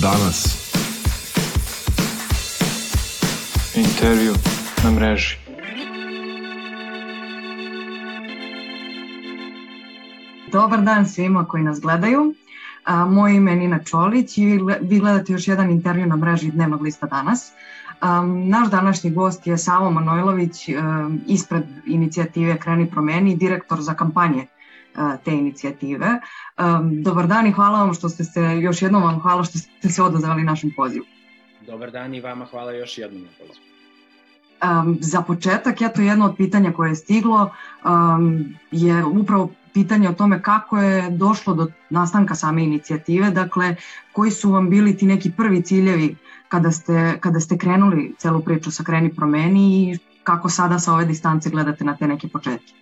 danas. Intervju na mreži. Dobar dan svima koji nas gledaju. A, moje ime je Nina Čolić i vi gledate još jedan intervju na mreži Dnevnog lista danas. Um, naš današnji gost je Savo Manojlović um, ispred inicijative Kreni promeni, direktor za kampanje uh, te inicijative. Dobar dan i hvala vam što ste se, još jednom vam hvala što ste se odazvali našem pozivu. Dobar dan i vama hvala još jednom na pozivu. Um, za početak, eto jedno od pitanja koje je stiglo um, je upravo pitanje o tome kako je došlo do nastanka same inicijative, dakle koji su vam bili ti neki prvi ciljevi kada ste, kada ste krenuli celu priču sa Kreni promeni i kako sada sa ove distance gledate na te neke početke?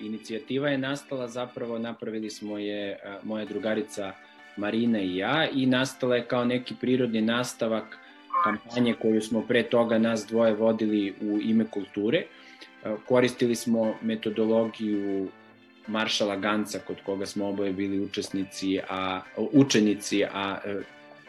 Inicijativa je nastala zapravo, napravili smo je moja drugarica Marina i ja i nastala je kao neki prirodni nastavak kampanje koju smo pre toga nas dvoje vodili u ime kulture. Koristili smo metodologiju Maršala Ganca, kod koga smo oboje bili učesnici, a, učenici, a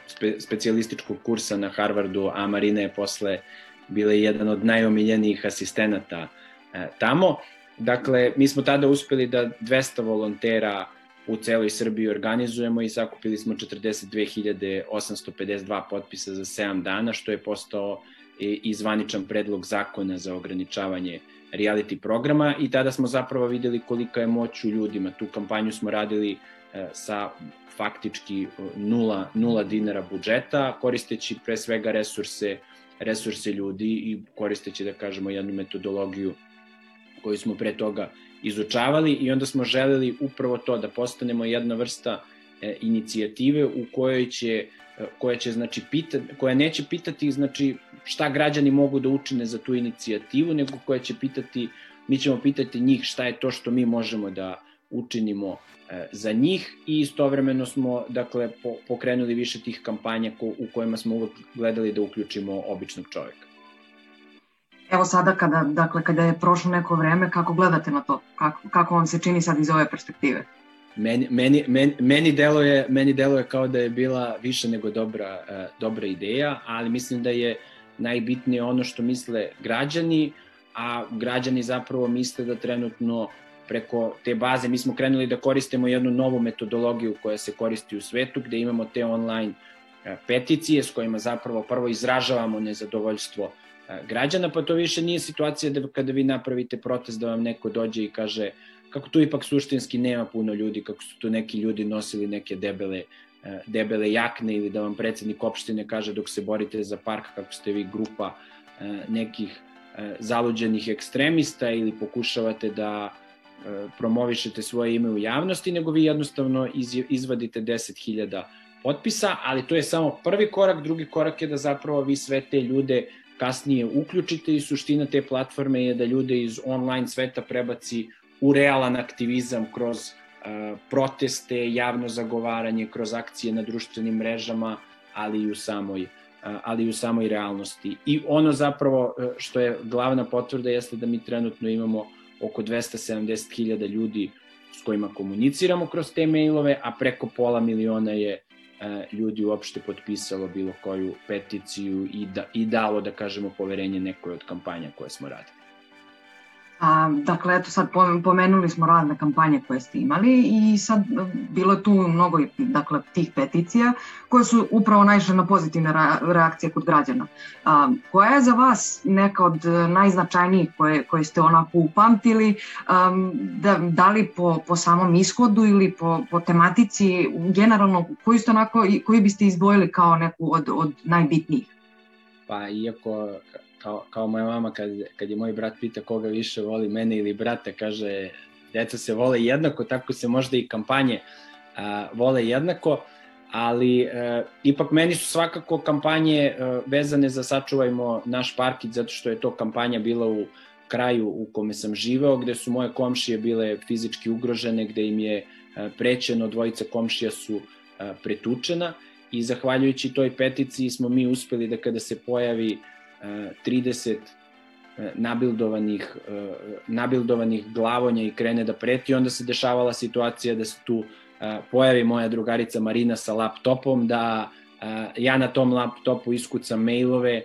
spe, specijalističkog kursa na Harvardu, a Marina je posle bila jedan od najomiljenijih asistenata e, tamo. Dakle, mi smo tada uspeli da 200 volontera u celoj Srbiji organizujemo i sakupili smo 42.852 potpisa za 7 dana, što je postao i zvaničan predlog zakona za ograničavanje reality programa i tada smo zapravo videli kolika je moć u ljudima. Tu kampanju smo radili e, sa faktički nula, nula dinara budžeta, koristeći pre svega resurse, resurse ljudi i koristeći, da kažemo, jednu metodologiju koju smo pre toga izučavali i onda smo želeli upravo to da postanemo jedna vrsta e, inicijative u kojoj će e, koja će znači pita, koja neće pitati znači šta građani mogu da učine za tu inicijativu, nego koja će pitati mi ćemo pitati njih šta je to što mi možemo da učinimo e, za njih i istovremeno smo dakle pokrenuli više tih kampanja u kojima smo uvek gledali da uključimo običnog čoveka. Evo sada kada, dakle, kada je prošlo neko vreme, kako gledate na to? Kako, kako vam se čini sad iz ove perspektive? Meni, meni, meni, meni, deluje, meni deluje kao da je bila više nego dobra, uh, dobra ideja, ali mislim da je najbitnije ono što misle građani, a građani zapravo misle da trenutno preko te baze mi smo krenuli da koristimo jednu novu metodologiju koja se koristi u svetu, gde imamo te online uh, peticije s kojima zapravo prvo izražavamo nezadovoljstvo uh, građana, pa to više nije situacija da kada vi napravite protest da vam neko dođe i kaže kako tu ipak suštinski nema puno ljudi, kako su tu neki ljudi nosili neke debele debele jakne ili da vam predsednik opštine kaže dok se borite za park kako ste vi grupa nekih zaluđenih ekstremista ili pokušavate da promovišete svoje ime u javnosti, nego vi jednostavno izvadite 10.000 potpisa, ali to je samo prvi korak, drugi korak je da zapravo vi sve te ljude kasnije uključite i suština te platforme je da ljude iz online sveta prebaci u realan aktivizam kroz uh, proteste, javno zagovaranje, kroz akcije na društvenim mrežama, ali i u samoj uh, ali i u samoj realnosti. I ono zapravo što je glavna potvrda jeste da mi trenutno imamo oko 270.000 ljudi s kojima komuniciramo kroz te mailove, a preko pola miliona je E, ljudi uopšte potpisalo bilo koju peticiju i, da, i dalo, da kažemo, poverenje nekoj od kampanja koje smo radili. A, dakle, eto sad pomenuli smo razne kampanje koje ste imali i sad e, bilo je tu mnogo dakle, tih peticija koje su upravo naišle na pozitivne reakcije kod građana. A, koja je za vas neka od najznačajnijih koje, koje ste onako upamtili, a, da, da li po, po samom ishodu ili po, po tematici generalno, koji, ste onako, koji biste izbojili kao neku od, od najbitnijih? Pa iako kao, kao moja mama kad, kad je moj brat pita koga više voli, mene ili brata, kaže deca se vole jednako, tako se možda i kampanje a, vole jednako, ali e, ipak meni su svakako kampanje e, vezane za sačuvajmo naš parkić, zato što je to kampanja bila u kraju u kome sam živeo, gde su moje komšije bile fizički ugrožene, gde im je e, prećeno, dvojica komšija su e, pretučena i zahvaljujući toj peticiji smo mi uspeli da kada se pojavi 30 e, nabildovanih, e, nabildovanih glavonja i krene da preti, onda se dešavala situacija da se tu pojavi moja drugarica Marina sa laptopom, da ja na tom laptopu iskucam mailove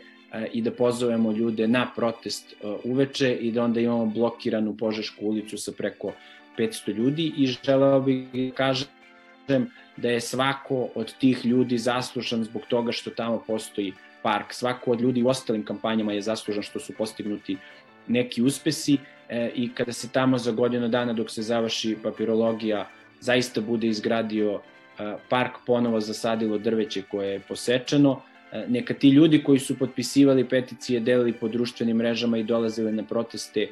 i da pozovemo ljude na protest uveče i da onda imamo blokiranu Požešku ulicu sa preko 500 ljudi. I želeo bih da kažem da je svako od tih ljudi zaslužan zbog toga što tamo postoji park. Svako od ljudi u ostalim kampanjama je zaslužan što su postignuti neki uspesi e, i kada se tamo za godinu dana dok se završi papirologija zaista bude izgradio e, park ponovo zasadilo drveće koje je posečeno, e, neka ti ljudi koji su potpisivali peticije, delili po društvenim mrežama i dolazili na proteste, e,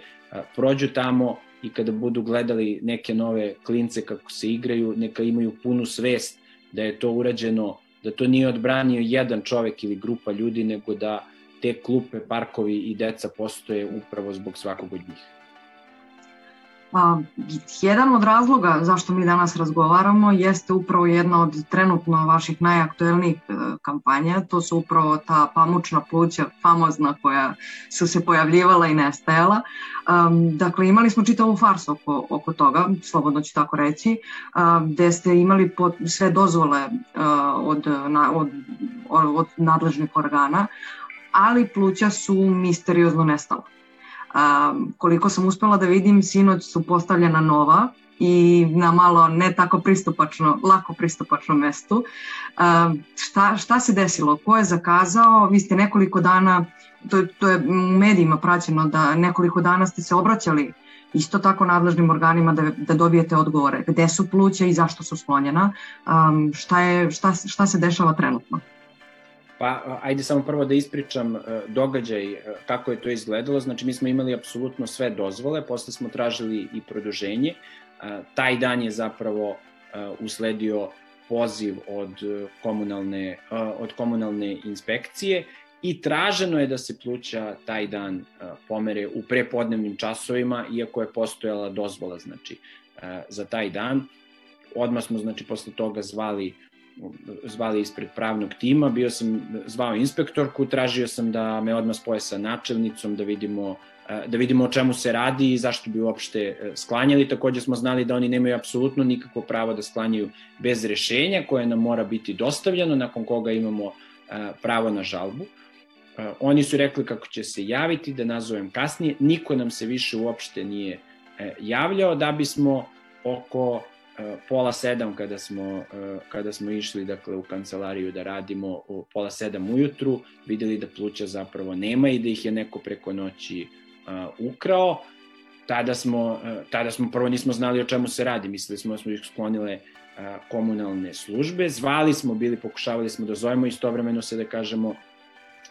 prođu tamo i kada budu gledali neke nove klince kako se igraju, neka imaju punu svest da je to urađeno, da to nije odbranio jedan čovek ili grupa ljudi, nego da te klupe, parkovi i deca postoje upravo zbog svakog od njih. A, jedan od razloga zašto mi danas razgovaramo jeste upravo jedna od trenutno vaših najaktuelnijih e, kampanja, to su upravo ta pamučna pluća famozna koja su se pojavljivala i nestajala. Dakle, imali smo čitavu farsu oko, oko toga, slobodno ću tako reći, um, gde ste imali pot, sve dozvole uh, od, na, od, od, od nadležnih organa, ali pluća su misteriozno nestala. A, koliko sam uspela da vidim, sinoć su postavljena nova i na malo ne tako pristupačno, lako pristupačno mestu. A, šta, šta se desilo? Ko je zakazao? Vi ste nekoliko dana, to, to je u medijima praćeno da nekoliko dana ste se obraćali isto tako nadležnim organima da, da dobijete odgovore. Gde su pluća i zašto su sklonjena? Um, šta, je, šta, šta se dešava trenutno? Pa ajde samo prvo da ispričam e, događaj e, kako je to izgledalo. Znači mi smo imali apsolutno sve dozvole, posle smo tražili i produženje. E, taj dan je zapravo usledio poziv od komunalne, od komunalne inspekcije i traženo je da se pluća taj dan pomere u prepodnevnim časovima, iako je postojala dozvola znači, za taj dan. Odmah smo znači, posle toga zvali zvali ispred pravnog tima, bio sam zvao inspektorku, tražio sam da me odmah spoje sa načelnicom, da vidimo e, da vidimo o čemu se radi i zašto bi uopšte e, sklanjali. Takođe smo znali da oni nemaju apsolutno nikakvo pravo da sklanjaju bez rešenja koje nam mora biti dostavljeno, nakon koga imamo e, pravo na žalbu. Oni su rekli kako će se javiti, da nazovem kasnije. Niko nam se više uopšte nije javljao da bismo oko pola sedam kada smo, eh, kada smo išli dakle, u kancelariju da radimo u pola sedam ujutru, videli da pluća zapravo nema i da ih je neko preko noći uh, ukrao. Tada smo, uh, tada smo prvo nismo znali o čemu se radi, mislili smo da smo ih sklonile uh, komunalne službe, zvali smo, bili, pokušavali smo da zovemo, istovremeno se da kažemo,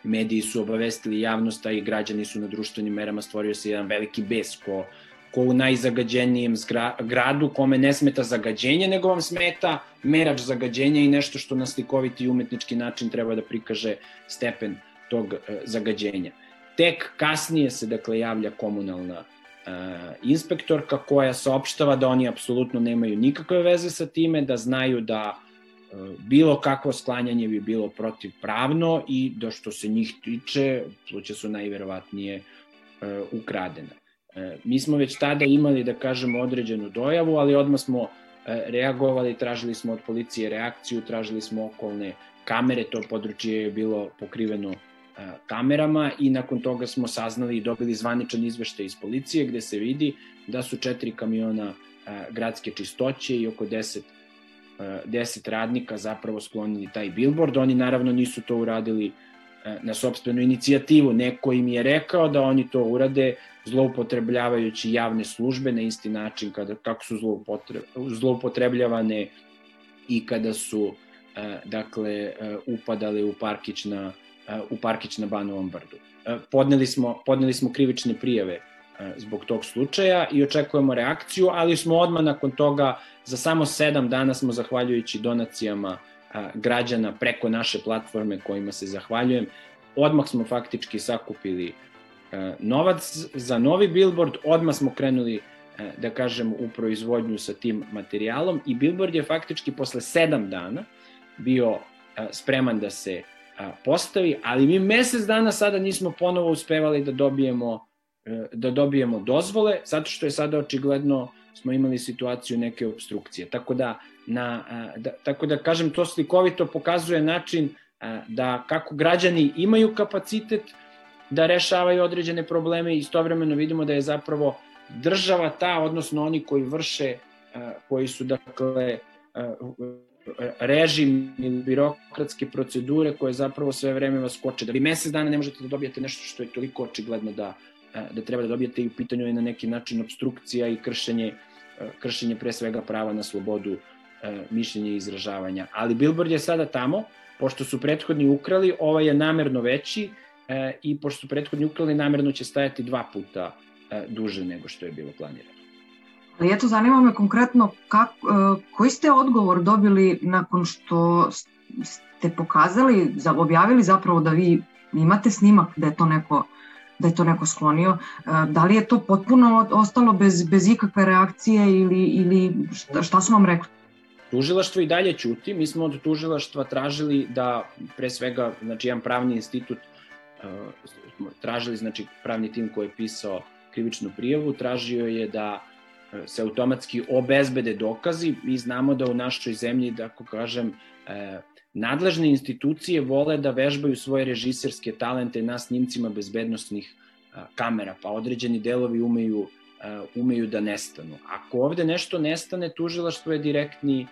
mediji su obavestili javnost, a i građani su na društvenim merama stvorio se jedan veliki bes ko ko u najzagađenijem gradu, kome ne smeta zagađenje, nego vam smeta merač zagađenja i nešto što na slikoviti i umetnički način treba da prikaže stepen tog e, zagađenja. Tek kasnije se dakle javlja komunalna e, inspektorka koja saopštava da oni apsolutno nemaju nikakve veze sa time, da znaju da e, bilo kakvo sklanjanje bi bilo protivpravno i da što se njih tiče, pluća su najverovatnije e, ukradene. E, mi smo već tada imali, da kažemo, određenu dojavu, ali odmah smo e, reagovali, tražili smo od policije reakciju, tražili smo okolne kamere, to područje je bilo pokriveno e, kamerama i nakon toga smo saznali i dobili zvaničan izveštaj iz policije gde se vidi da su četiri kamiona gradske čistoće i oko 10 10 radnika zapravo sklonili taj billboard. Oni naravno nisu to uradili na sobstvenu inicijativu. Neko im je rekao da oni to urade zloupotrebljavajući javne službe na isti način kada, kako su zloupotrebljavane i kada su dakle upadali u parkić na, u parkić na Banovom brdu. Podneli smo, podneli smo krivične prijave zbog tog slučaja i očekujemo reakciju, ali smo odmah nakon toga za samo sedam dana smo zahvaljujući donacijama građana preko naše platforme kojima se zahvaljujem, odmah smo faktički sakupili novac za novi billboard, odmah smo krenuli da kažem u proizvodnju sa tim materijalom i billboard je faktički posle sedam dana bio spreman da se postavi, ali mi mesec dana sada nismo ponovo uspevali da dobijemo e, da dobijemo dozvole, zato što je sada očigledno smo imali situaciju neke obstrukcije. Tako da na, da, tako da kažem, to slikovito pokazuje način da kako građani imaju kapacitet da rešavaju određene probleme i istovremeno vidimo da je zapravo država ta, odnosno oni koji vrše, koji su dakle režim ili birokratske procedure koje zapravo sve vreme vas koče. Da vi mesec dana ne možete da dobijete nešto što je toliko očigledno da, da treba da dobijete i u pitanju je na neki način obstrukcija i kršenje, kršenje pre svega prava na slobodu mišljenja i izražavanja. Ali Billboard je sada tamo, pošto su prethodni ukrali, ovaj je namerno veći i pošto su prethodni ukrali, namerno će stajati dva puta duže nego što je bilo planirano. Ali eto, zanima me konkretno kak, e, koji ste odgovor dobili nakon što ste pokazali, objavili zapravo da vi imate snimak da je to neko da je to neko sklonio. E, da li je to potpuno ostalo bez, bez ikakve reakcije ili, ili šta, šta su vam rekli? Tužilaštvo i dalje ćuti. Mi smo od tužilaštva tražili da, pre svega, znači, jedan pravni institut, uh, tražili, znači, pravni tim koji je pisao krivičnu prijavu, tražio je da se automatski obezbede dokazi. Mi znamo da u našoj zemlji, da ako kažem, e, nadležne institucije vole da vežbaju svoje režiserske talente na snimcima bezbednostnih kamera, pa određeni delovi umeju, umeju da nestanu. Ako ovde nešto nestane, tužilaštvo je direktni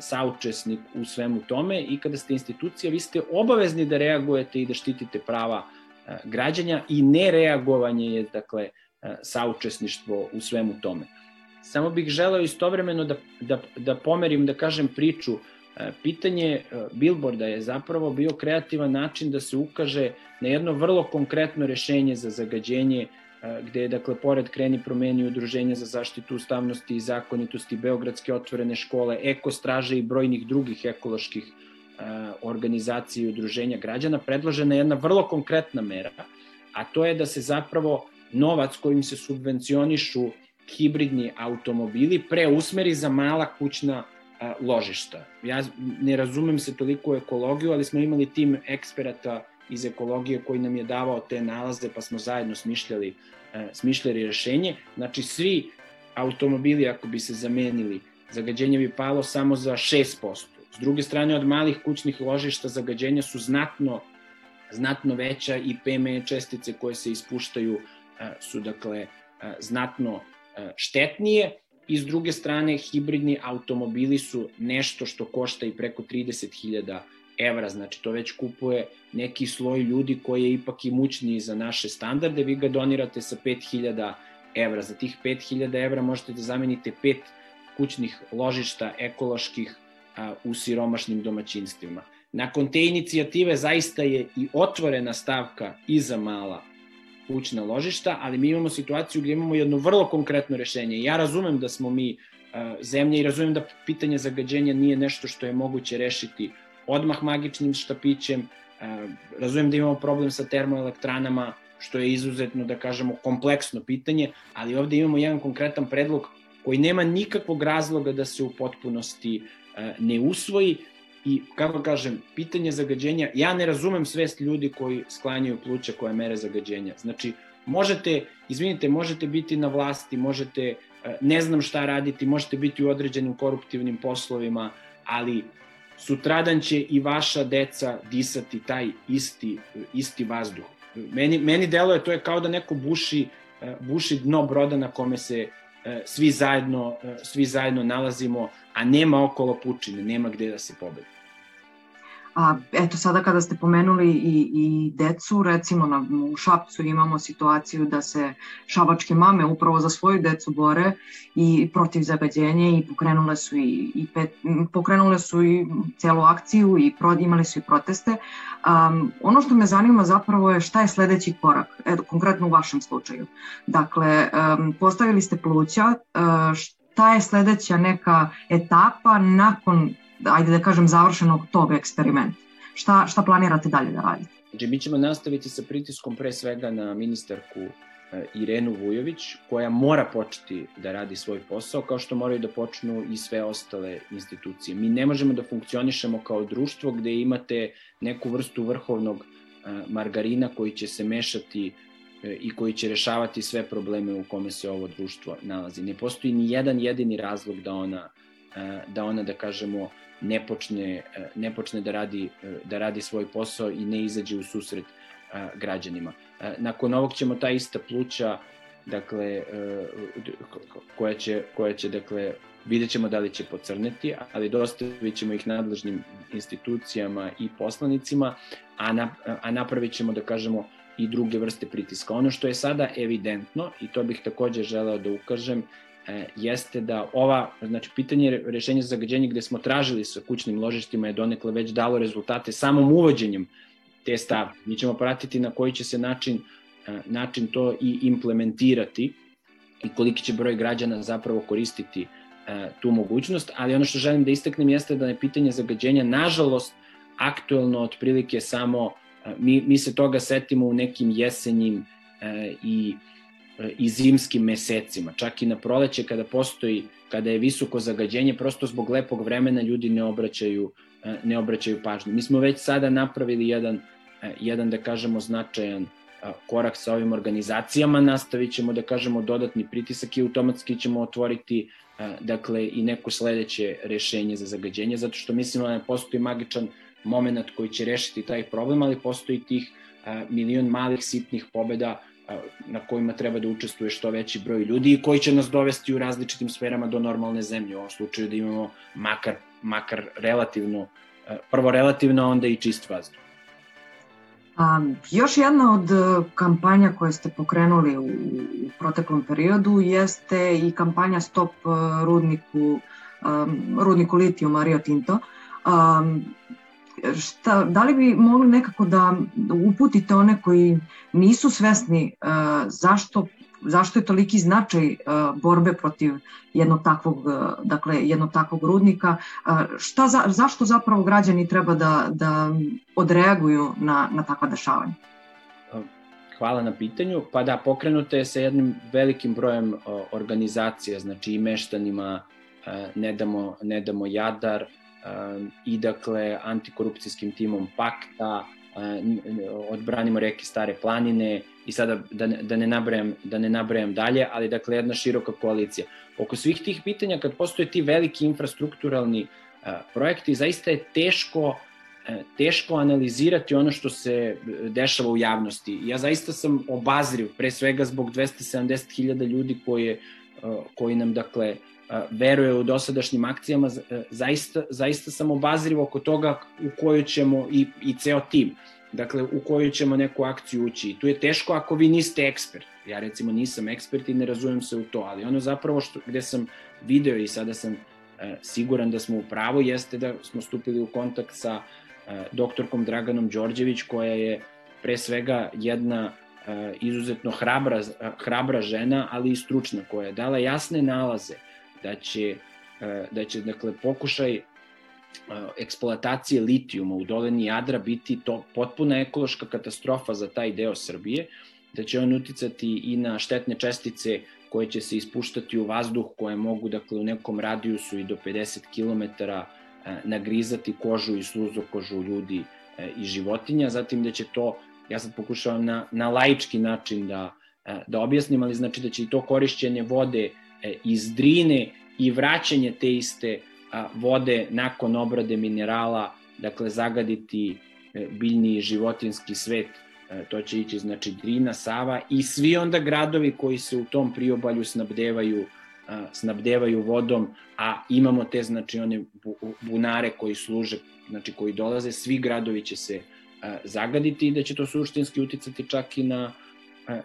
saučesnik u svemu tome i kada ste institucija, vi ste obavezni da reagujete i da štitite prava građanja i nereagovanje je, dakle, saučesništvo u svemu tome. Samo bih želeo istovremeno da, da, da pomerim, da kažem priču. E, pitanje e, Billboarda je zapravo bio kreativan način da se ukaže na jedno vrlo konkretno rešenje za zagađenje e, gde je, dakle, pored Kreni promeni udruženja za zaštitu ustavnosti i zakonitosti, Beogradske otvorene škole, Ekostraže i brojnih drugih ekoloških organizacija i udruženja građana, predložena jedna vrlo konkretna mera, a to je da se zapravo novac kojim se subvencionišu hibridni automobili preusmeri za mala kućna ložišta. Ja ne razumem se toliko u ekologiju, ali smo imali tim eksperata iz ekologije koji nam je davao te nalaze, pa smo zajedno smišljali, a, smišljali rešenje. Znači, svi automobili, ako bi se zamenili, zagađenje bi palo samo za 6%. S druge strane, od malih kućnih ložišta zagađenja su znatno, znatno veća i PME čestice koje se ispuštaju su, dakle, znatno E, štetnije i s druge strane hibridni automobili su nešto što košta i preko 30.000 evra, znači to već kupuje neki sloj ljudi koji je ipak imućniji za naše standarde, vi ga donirate sa 5.000 evra. Za tih 5.000 evra možete da zamenite pet kućnih ložišta ekoloških a, u siromašnim domaćinstvima. Nakon te inicijative zaista je i otvorena stavka i za mala kućna ložišta, ali mi imamo situaciju gdje imamo jedno vrlo konkretno rešenje. Ja razumem da smo mi zemlja i razumem da pitanje zagađenja nije nešto što je moguće rešiti odmah magičnim štapićem, uh, razumem da imamo problem sa termoelektranama, što je izuzetno, da kažemo, kompleksno pitanje, ali ovde imamo jedan konkretan predlog koji nema nikakvog razloga da se u potpunosti uh, ne usvoji I, kako kažem, pitanje zagađenja, ja ne razumem svest ljudi koji sklanjaju pluća koje mere zagađenja. Znači, možete, izvinite, možete biti na vlasti, možete, e, ne znam šta raditi, možete biti u određenim koruptivnim poslovima, ali sutradan će i vaša deca disati taj isti, isti vazduh. Meni, meni deluje, to je kao da neko buši, e, buši dno broda na kome se e, svi zajedno, svi zajedno nalazimo, a nema okolo pučine, nema gde da se pobedi. A eto sada kada ste pomenuli i, i decu, recimo na, u Šapcu imamo situaciju da se šabačke mame upravo za svoju decu bore i protiv zagađenja i pokrenule su i, i pet, pokrenule su i celu akciju i pro, imali su i proteste. Um, ono što me zanima zapravo je šta je sledeći korak, eto, konkretno u vašem slučaju. Dakle, um, postavili ste pluća, uh, šta je sledeća neka etapa nakon ajde da kažem, završenog tog eksperimenta? Šta, šta planirate dalje da radite? Znači, mi ćemo nastaviti sa pritiskom pre svega na ministarku e, Irenu Vujović, koja mora početi da radi svoj posao, kao što moraju da počnu i sve ostale institucije. Mi ne možemo da funkcionišemo kao društvo gde imate neku vrstu vrhovnog e, margarina koji će se mešati e, i koji će rešavati sve probleme u kome se ovo društvo nalazi. Ne postoji ni jedan jedini razlog da ona da ona, da kažemo, ne počne, ne počne da, radi, da radi svoj posao i ne izađe u susret građanima. Nakon ovog ćemo ta ista pluća dakle, koja će, koja će dakle, vidjet ćemo da li će pocrneti, ali dostavit ćemo ih nadležnim institucijama i poslanicima, a, na, a napravit ćemo, da kažemo, i druge vrste pritiska. Ono što je sada evidentno, i to bih takođe želeo da ukažem, e, jeste da ova, znači pitanje rešenja za zagađenje gde smo tražili sa kućnim ložištima je donekle već dalo rezultate samom uvođenjem te stavke. Mi ćemo pratiti na koji će se način, e, način to i implementirati i koliki će broj građana zapravo koristiti e, tu mogućnost, ali ono što želim da istaknem jeste da je pitanje zagađenja nažalost aktuelno otprilike samo mi, mi se toga setimo u nekim jesenjim i, i zimskim mesecima. Čak i na proleće kada postoji, kada je visoko zagađenje, prosto zbog lepog vremena ljudi ne obraćaju, e, ne obraćaju pažnju. Mi smo već sada napravili jedan, e, jedan da kažemo, značajan e, korak sa ovim organizacijama, nastavit ćemo da kažemo dodatni pritisak i automatski ćemo otvoriti e, dakle i neko sledeće rešenje za zagađenje, zato što mislimo da ne postoji magičan moment koji će rešiti taj problem, ali postoji tih milion malih sitnih pobeda na kojima treba da učestvuje što veći broj ljudi i koji će nas dovesti u različitim sferama do normalne zemlje. U ovom slučaju da imamo makar, makar relativno, prvo relativno, onda i čist vazduh. A, još jedna od e, kampanja koje ste pokrenuli u, u proteklom periodu jeste i kampanja Stop e, rudniku, um, rudniku litijuma Rio Tinto. Um, šta, da li bi mogli nekako da uputite one koji nisu svesni uh, zašto zašto je toliki značaj uh, borbe protiv jednog takvog, uh, dakle, jednog takvog rudnika, šta za, zašto zapravo građani treba da, da odreaguju na, na takva dešavanja? Hvala na pitanju. Pa da, pokrenuto je sa jednim velikim brojem organizacija, znači i meštanima Ne damo, ne damo Jadar, i dakle antikorupcijskim timom Pakta, odbranimo reke Stare planine i sada da ne, da ne nabrajam da ne nabrajam dalje, ali dakle jedna široka koalicija. Oko svih tih pitanja kad postoje ti veliki infrastrukturalni projekti, zaista je teško teško analizirati ono što se dešava u javnosti. Ja zaista sam obazriv, pre svega zbog 270.000 ljudi koje, koji nam, dakle, veruje u dosadašnjim akcijama, zaista, zaista sam obazriv oko toga u koju ćemo, i, i ceo tim, dakle, u koju ćemo neku akciju ući. I tu je teško ako vi niste ekspert. Ja recimo nisam ekspert i ne razumem se u to, ali ono zapravo što, gde sam video i sada sam e, siguran da smo u pravu, jeste da smo stupili u kontakt sa e, doktorkom Draganom Đorđević, koja je pre svega jedna e, izuzetno hrabra, hrabra žena, ali i stručna, koja je dala jasne nalaze da će, e, da će dakle, pokušaj e, eksploatacije litijuma u dolini Jadra biti to potpuna ekološka katastrofa za taj deo Srbije, da će on uticati i na štetne čestice koje će se ispuštati u vazduh, koje mogu dakle, u nekom radijusu i do 50 km e, nagrizati kožu i sluzokožu ljudi i životinja, zatim da će to, ja sad pokušavam na, na laički način da, da objasnim, ali znači da će i to korišćenje vode iz Drine i vraćanje te iste vode nakon obrade minerala, dakle zagaditi e, biljni i životinski svet, e, to će ići znači Drina, Sava i svi onda gradovi koji se u tom priobalju snabdevaju snabdevaju vodom, a imamo te znači one bunare koji služe, znači koji dolaze, svi gradovi će se zagaditi i da će to suštinski uticati čak i na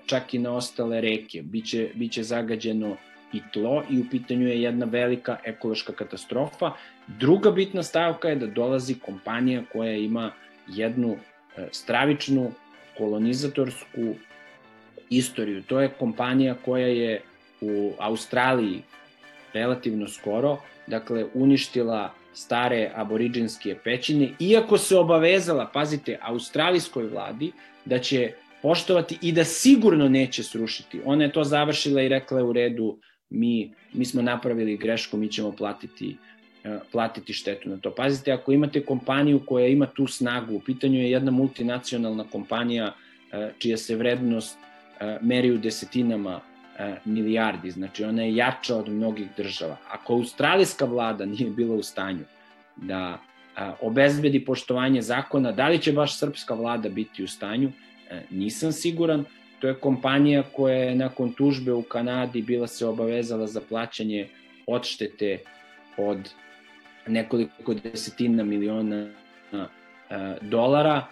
čak i na ostale reke. Biće biće zagađeno i tlo i u pitanju je jedna velika ekološka katastrofa. Druga bitna stavka je da dolazi kompanija koja ima jednu e, stravičnu kolonizatorsku istoriju. To je kompanija koja je u Australiji relativno skoro, dakle, uništila stare aboriđinske pećine, iako se obavezala, pazite, australijskoj vladi, da će poštovati i da sigurno neće srušiti. Ona je to završila i rekla u redu, mi, mi smo napravili grešku, mi ćemo platiti e, platiti štetu na to. Pazite, ako imate kompaniju koja ima tu snagu, u pitanju je jedna multinacionalna kompanija e, čija se vrednost e, meri u desetinama milijardi, znači ona je jača od mnogih država. Ako australijska vlada nije bila u stanju da obezbedi poštovanje zakona, da li će baš srpska vlada biti u stanju, nisam siguran. To je kompanija koja je nakon tužbe u Kanadi bila se obavezala za plaćanje odštete od nekoliko desetina miliona dolara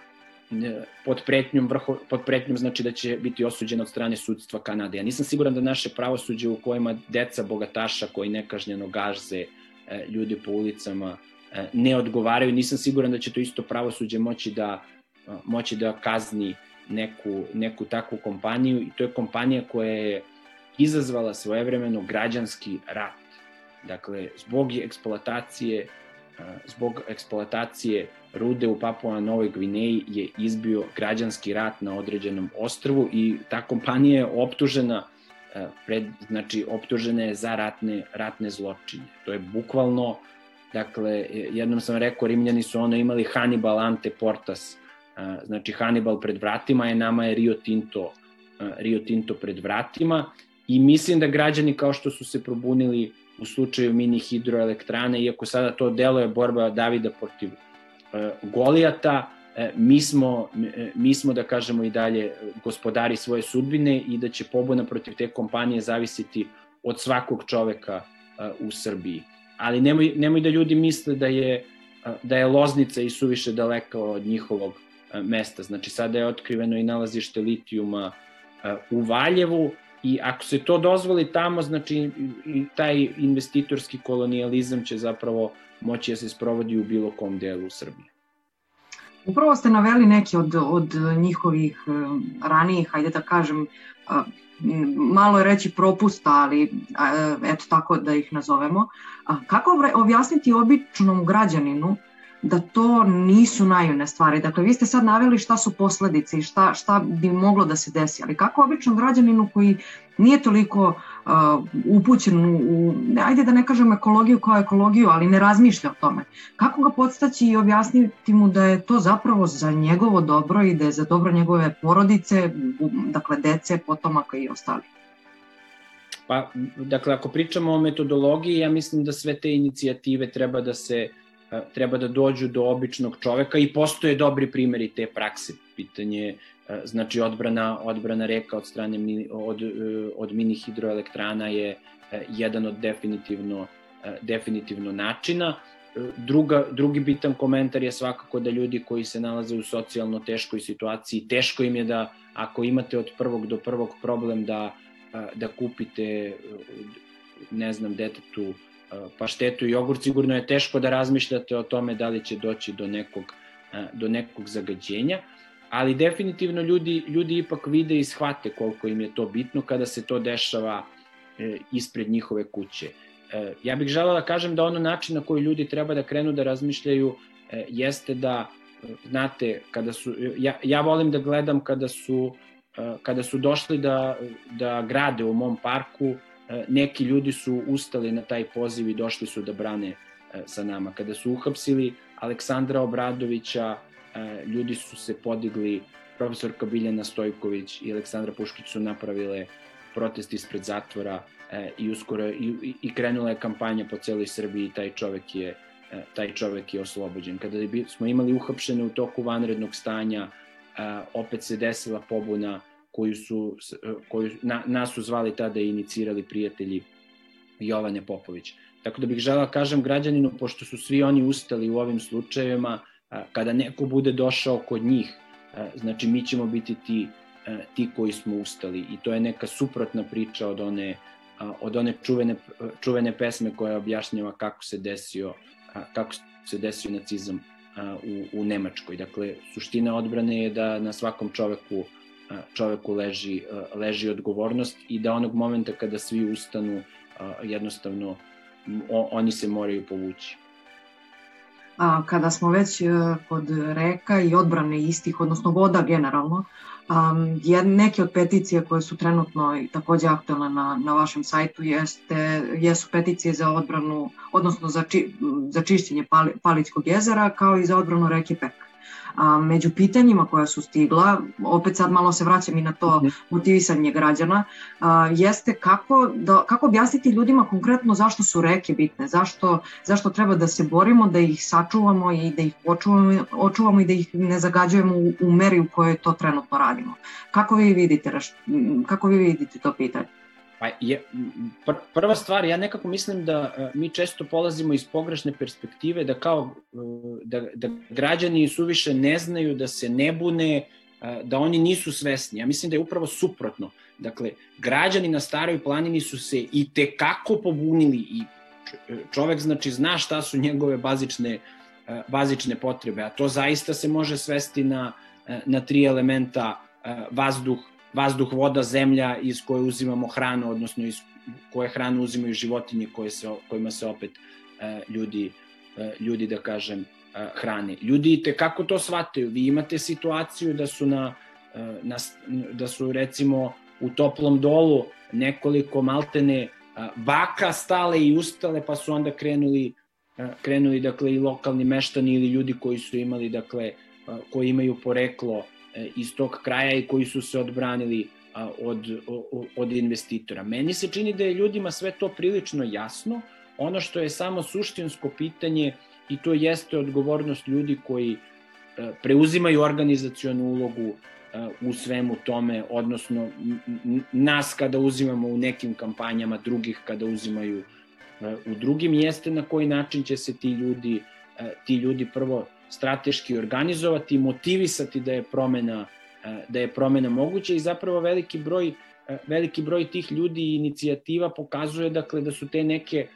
pod pretnjom, vrho, pod pretnjom znači da će biti osuđena od strane sudstva Kanade. Ja nisam siguran da naše pravosuđe u kojima deca bogataša koji nekažnjeno gaže e, ljudi po ulicama e, ne odgovaraju, nisam siguran da će to isto pravosuđe moći da moći da kazni neku, neku takvu kompaniju i to je kompanija koja je izazvala svojevremeno građanski rat. Dakle, zbog eksploatacije zbog eksploatacije rude u Papua Novoj Gvineji je izbio građanski rat na određenom ostrvu i ta kompanija je optužena pred, znači optužena je za ratne, ratne zločine. To je bukvalno, dakle, jednom sam rekao, Rimljani su ono imali Hannibal ante portas, znači Hannibal pred vratima je, nama je Rio Tinto, Rio Tinto pred vratima i mislim da građani kao što su se probunili u slučaju mini hidroelektrane, iako sada to deluje borba Davida protiv e, Golijata, e, mi smo, e, mi smo, da kažemo, i dalje gospodari svoje sudbine i da će pobuna protiv te kompanije zavisiti od svakog čoveka u Srbiji. Ali nemoj, nemoj da ljudi misle da je, da je Loznica i suviše daleka od njihovog mesta. Znači, sada je otkriveno i nalazište litijuma u Valjevu, I ako se to dozvoli tamo, znači taj investitorski kolonijalizam će zapravo moći da se sprovodi u bilo kom delu Srbije. Upravo ste naveli neki od, od njihovih eh, ranijih, hajde da kažem, malo je reći propusta, ali eto tako da ih nazovemo. Kako objasniti običnom građaninu da to nisu naivne stvari. Dakle, vi ste sad naveli šta su posledice i šta, šta bi moglo da se desi, ali kako običnom građaninu koji nije toliko uh, upućen u, u, ajde da ne kažem ekologiju kao ekologiju, ali ne razmišlja o tome, kako ga podstaći i objasniti mu da je to zapravo za njegovo dobro i da je za dobro njegove porodice, dakle dece, potomaka i ostali? Pa, dakle, ako pričamo o metodologiji, ja mislim da sve te inicijative treba da se uh, treba da dođu do običnog čoveka i postoje dobri primeri te prakse. Pitanje znači odbrana odbrana reka od strane od od mini hidroelektrana je jedan od definitivno definitivno načina. Druga, drugi bitan komentar je svakako da ljudi koji se nalaze u socijalno teškoj situaciji, teško im je da ako imate od prvog do prvog problem da, da kupite ne znam, detetu paštetu i jogurt, sigurno je teško da razmišljate o tome da li će doći do nekog, do nekog zagađenja, ali definitivno ljudi, ljudi ipak vide i shvate koliko im je to bitno kada se to dešava e, ispred njihove kuće. Ja bih želeo da kažem da ono način na koji ljudi treba da krenu da razmišljaju jeste da, znate, kada su, ja, ja volim da gledam kada su, kada su došli da, da grade u mom parku, neki ljudi su ustali na taj poziv i došli su da brane e, sa nama. Kada su uhapsili Aleksandra Obradovića, e, ljudi su se podigli, profesorka Biljana Stojković i Aleksandra Puškić su napravile protest ispred zatvora i uskoro i, i krenula je kampanja po celoj Srbiji i taj čovek je taj čovek je oslobođen. Kada smo imali uhapšene u toku vanrednog stanja, opet se desila pobuna koju su, koju na, nas su zvali tada i inicirali prijatelji Jovane Popović. Tako da bih žela kažem građaninu, pošto su svi oni ustali u ovim slučajevima, kada neko bude došao kod njih, znači mi ćemo biti ti, ti koji smo ustali i to je neka suprotna priča od one, od one čuvene, čuvene pesme koja objašnjava kako se desio, kako se desio nacizam u, u Nemačkoj. Dakle, suština odbrane je da na svakom čoveku čoveku leži, leži odgovornost i da onog momenta kada svi ustanu jednostavno oni se moraju povući. A, kada smo već e, kod reka i odbrane istih, odnosno voda generalno, um, neke od peticija koje su trenutno i takođe aktualne na, na vašem sajtu jeste, jesu peticije za odbranu, odnosno za, či, za čišćenje Pali, Palićkog jezera kao i za odbranu reke Pek. A, među pitanjima koja su stigla, opet sad malo se vraćam i na to mhm. motivisanje građana, a, jeste kako, da, kako objasniti ljudima konkretno zašto su reke bitne, zašto, zašto treba da se borimo, da ih sačuvamo i da ih očuvamo, očuvamo i da ih ne zagađujemo u, u meri u kojoj to trenutno radimo. Kako vi vidite, kako vi vidite to pitanje? Pa je, pr prva stvar, ja nekako mislim da uh, mi često polazimo iz pogrešne perspektive da kao uh, da, da građani suviše ne znaju, da se ne bune, uh, da oni nisu svesni. Ja mislim da je upravo suprotno. Dakle, građani na staroj planini su se i te kako pobunili i čovek znači zna šta su njegove bazične bazične potrebe, a to zaista se može svesti na na tri elementa vazduh, vazduh, voda, zemlja iz koje uzimamo hranu, odnosno iz koje hranu uzimaju životinje koje se, kojima se opet e, ljudi, e, ljudi da kažem, e, hrane. Ljudi te kako to shvataju? Vi imate situaciju da su na, na da su recimo u toplom dolu nekoliko maltene baka stale i ustale pa su onda krenuli krenuli dakle i lokalni meštani ili ljudi koji su imali dakle koji imaju poreklo iz tog kraja i koji su se odbranili od, od investitora. Meni se čini da je ljudima sve to prilično jasno. Ono što je samo suštinsko pitanje i to jeste odgovornost ljudi koji e, preuzimaju organizacionu ulogu e, u svemu tome, odnosno nas kada uzimamo u nekim kampanjama, drugih kada uzimaju u drugim, jeste na koji način će se ti ljudi, ti ljudi prvo strateški organizovati, motivisati da je promena e, da je promena moguća i zapravo veliki broj e, veliki broj tih ljudi i inicijativa pokazuje dakle da su te neke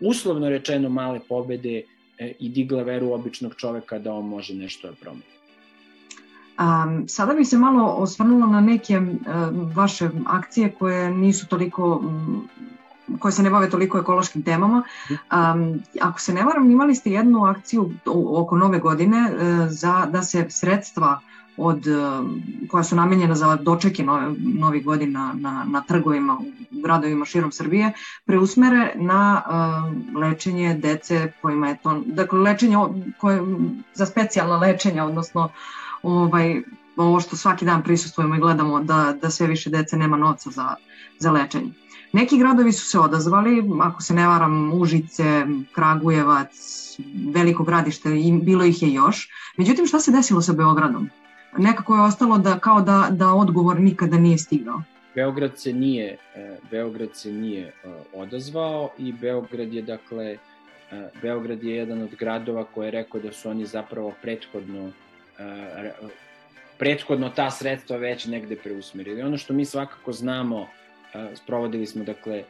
uslovno rečeno male pobede e, i digla veru običnog čoveka da on može nešto da promeni. Um, sada bih se malo osvrnula na neke uh, vaše akcije koje nisu toliko um, koje se ne bave toliko ekološkim temama. Um, ako se ne varam, imali ste jednu akciju oko nove godine uh, za da se sredstva od, uh, koja su namenjena za dočeke nove, novih godina na, na trgovima u gradovima širom Srbije, preusmere na uh, lečenje dece kojima je to, dakle lečenje koje, za specijalna lečenja, odnosno ovaj, ovo što svaki dan prisustujemo i gledamo da, da sve više dece nema novca za, za lečenje. Neki gradovi su se odazvali, ako se ne varam, Užice, Kragujevac, Veliko gradište, bilo ih je još. Međutim, šta se desilo sa Beogradom? Nekako je ostalo da kao da, da odgovor nikada nije stigao. Beograd se nije, e, Beograd se nije e, odazvao i Beograd je dakle e, Beograd je jedan od gradova koji je rekao da su oni zapravo prethodno prethodno ta sredstva već negde preusmerili. Ono što mi svakako znamo sprovodili smo, dakle,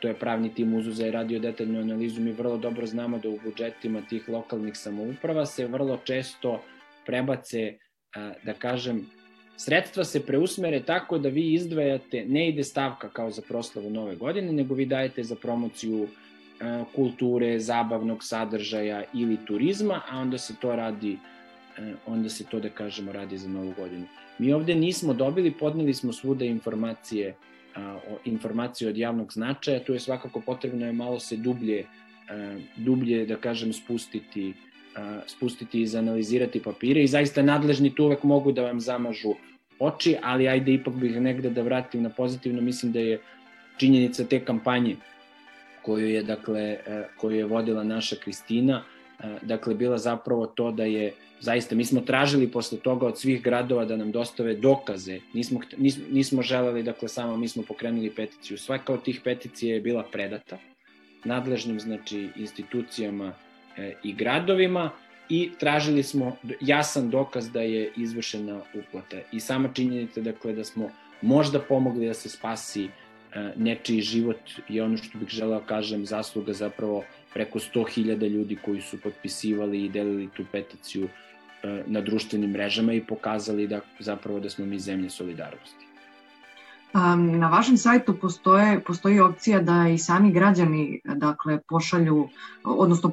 to je pravni tim Uzuza i radio detaljnu analizu, mi vrlo dobro znamo da u budžetima tih lokalnih samouprava se vrlo često prebace, da kažem, sredstva se preusmere tako da vi izdvajate, ne ide stavka kao za proslavu nove godine, nego vi dajete za promociju kulture, zabavnog sadržaja ili turizma, a onda se to radi onda se to da kažemo radi za novu godinu. Mi ovde nismo dobili, podneli smo svuda informacije informacije od javnog značaja, tu je svakako potrebno je malo se dublje, dublje da kažem spustiti, spustiti i izanalizirati papire i zaista nadležni tu uvek mogu da vam zamažu oči, ali ajde ipak bih negde da vratim na pozitivno, mislim da je činjenica te kampanje koju je, dakle, koju je vodila naša Kristina, dakle, bila zapravo to da je zaista, mi smo tražili posle toga od svih gradova da nam dostave dokaze, nismo, nismo, nismo želeli, dakle, samo mi smo pokrenuli peticiju. Svaka od tih peticija je bila predata nadležnim, znači, institucijama e, i gradovima i tražili smo jasan dokaz da je izvršena uplata. I sama činjenica, dakle, da smo možda pomogli da se spasi e, nečiji život je ono što bih želeo kažem zasluga zapravo preko 100.000 ljudi koji su potpisivali i delili tu peticiju E, na društvenim mrežama i pokazali da zapravo da smo mi zemlje solidarnosti. Na vašem sajtu postoje, postoji opcija da i sami građani dakle, pošalju, odnosno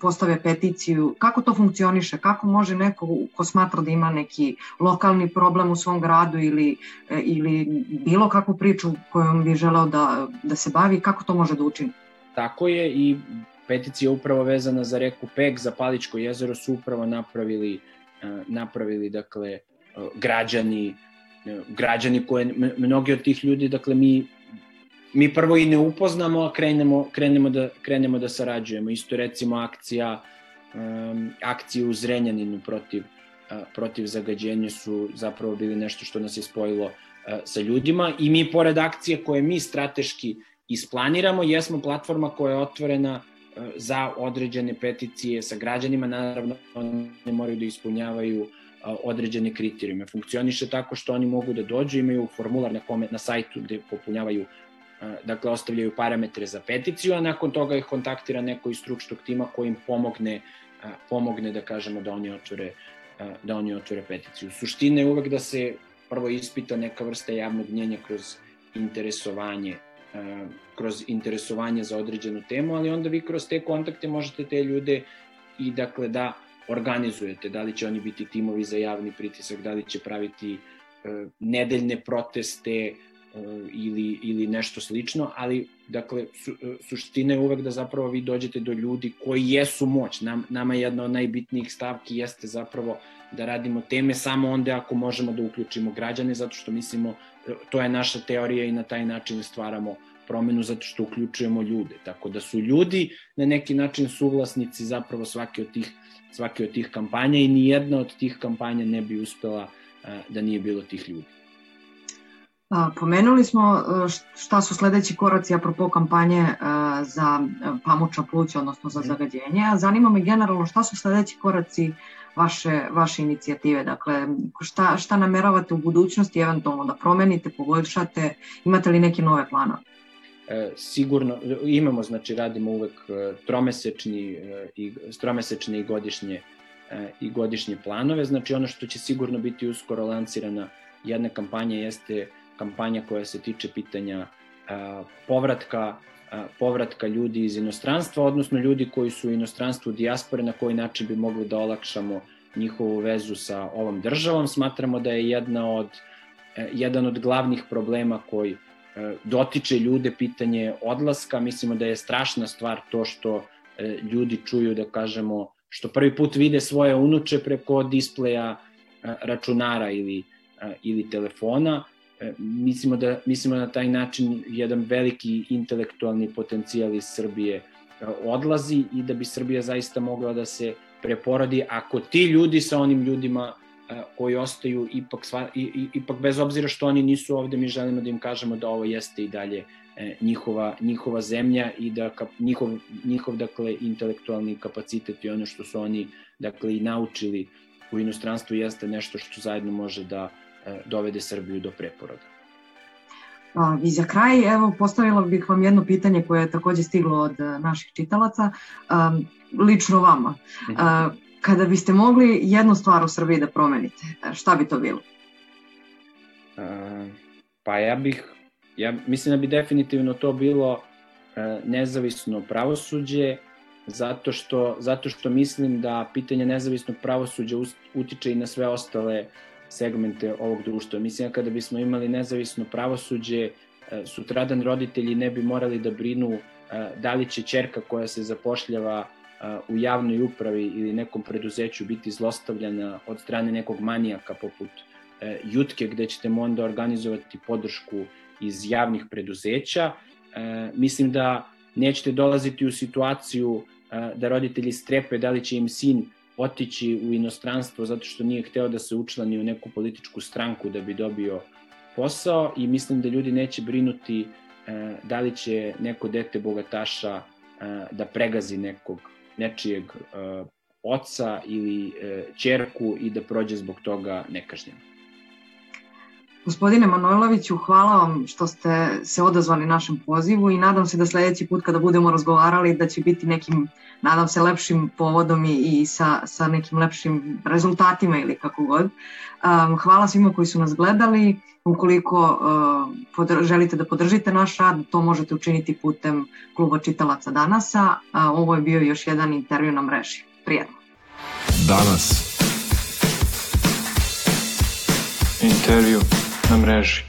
postave peticiju. Kako to funkcioniše? Kako može neko ko smatra da ima neki lokalni problem u svom gradu ili, e, ili bilo kakvu priču kojom bi želeo da, da se bavi, kako to može da učini? Tako je i peticija upravo vezana za reku Pek, za Paličko jezero su upravo napravili napravili dakle građani građani koje mnogi od tih ljudi dakle mi mi prvo i ne upoznamo a krenemo krenemo da krenemo da sarađujemo. Isto recimo akcija um, akcije u Zrenjaninu protiv protiv zagađenja su zapravo bili nešto što nas je spojilo sa ljudima. I mi pored akcije koje mi strateški isplaniramo jesmo platforma koja je otvorena za određene peticije sa građanima, naravno oni moraju da ispunjavaju određene kriterijume. Funkcioniše tako što oni mogu da dođu, imaju formular na, kome, na sajtu gde popunjavaju dakle ostavljaju parametre za peticiju, a nakon toga ih kontaktira neko iz stručnog tima koji im pomogne pomogne da kažemo da oni otvore da oni otvore peticiju. Suština je uvek da se prvo ispita neka vrsta javnog mnjenja kroz interesovanje kroz interesovanje za određenu temu, ali onda vi kroz te kontakte možete te ljude i dakle da organizujete, da li će oni biti timovi za javni pritisak, da li će praviti nedeljne proteste, ili, ili nešto slično, ali dakle, su, suština je uvek da zapravo vi dođete do ljudi koji jesu moć. Nam, nama jedna od najbitnijih stavki jeste zapravo da radimo teme samo onda ako možemo da uključimo građane, zato što mislimo, to je naša teorija i na taj način stvaramo promenu zato što uključujemo ljude. Tako da su ljudi na neki način suvlasnici zapravo svake od tih, svake od tih kampanja i ni jedna od tih kampanja ne bi uspela da nije bilo tih ljudi. Pomenuli smo e, šta su sledeći koraci apropo kampanje e, za e, pamuča pluća, odnosno za mhm. zagađenje. Zanima me generalno šta su sledeći koraci vaše, vaše inicijative, dakle šta, šta nameravate u budućnosti eventualno da promenite, poboljšate, imate li neke nove planove? E, sigurno, imamo, znači radimo uvek tromesečni i, tromesečne i godišnje i godišnje planove, znači ono što će sigurno biti uskoro lancirana jedna kampanja jeste kampanja koja se tiče pitanja povratka povratka ljudi iz inostranstva, odnosno ljudi koji su u inostranstvu dijaspore, na koji način bi mogli da olakšamo njihovu vezu sa ovom državom. Smatramo da je jedna od, e, jedan od glavnih problema koji e, dotiče ljude pitanje odlaska. Mislimo da je strašna stvar to što e, ljudi čuju, da kažemo, što prvi put vide svoje unuče preko displeja računara ili, ili telefona, E, mislimo da, mislimo da na taj način jedan veliki intelektualni potencijal iz Srbije e, odlazi i da bi Srbija zaista mogla da se preporodi ako ti ljudi sa onim ljudima e, koji ostaju ipak, sva, i, ipak bez obzira što oni nisu ovde, mi želimo da im kažemo da ovo jeste i dalje njihova, njihova zemlja i da kap, njihov, njihov dakle, intelektualni kapacitet i ono što su oni dakle, i naučili u inostranstvu jeste nešto što zajedno može da E, dovede Srbiju do preporoda. I za kraj, evo, postavila bih vam jedno pitanje koje je takođe stiglo od e, naših čitalaca, lično vama. Mhm. Kada biste mogli jednu stvar u Srbiji da promenite, e, šta bi to bilo? Pa ja bih, ja mislim da bi definitivno to bilo nezavisno pravosuđe, zato što, zato što mislim da pitanje nezavisnog pravosuđa utiče i na sve ostale segmente ovog društva. Mislim, kada bismo imali nezavisno pravosuđe, sutradan roditelji ne bi morali da brinu da li će čerka koja se zapošljava u javnoj upravi ili nekom preduzeću biti zlostavljana od strane nekog manijaka poput Jutke, gde ćete mu onda organizovati podršku iz javnih preduzeća. Mislim da nećete dolaziti u situaciju da roditelji strepe da li će im sin otići u inostranstvo zato što nije hteo da se učlani u neku političku stranku da bi dobio posao i mislim da ljudi neće brinuti e, da li će neko dete bogataša e, da pregazi nekog nečijeg e, oca ili e, čerku i da prođe zbog toga nekažnjeno. Gospodine Manojloviću, hvala vam što ste se odazvali našem pozivu i nadam se da sledeći put kada budemo razgovarali da će biti nekim, nadam se, lepšim povodom i, i sa, sa nekim lepšim rezultatima ili kako god. Um, hvala svima koji su nas gledali. Ukoliko uh, podr želite da podržite naš rad, to možete učiniti putem kluba čitalaca Danasa. Uh, ovo je bio još jedan intervju na mreži. Prijetno. Danas. Intervju na mreži.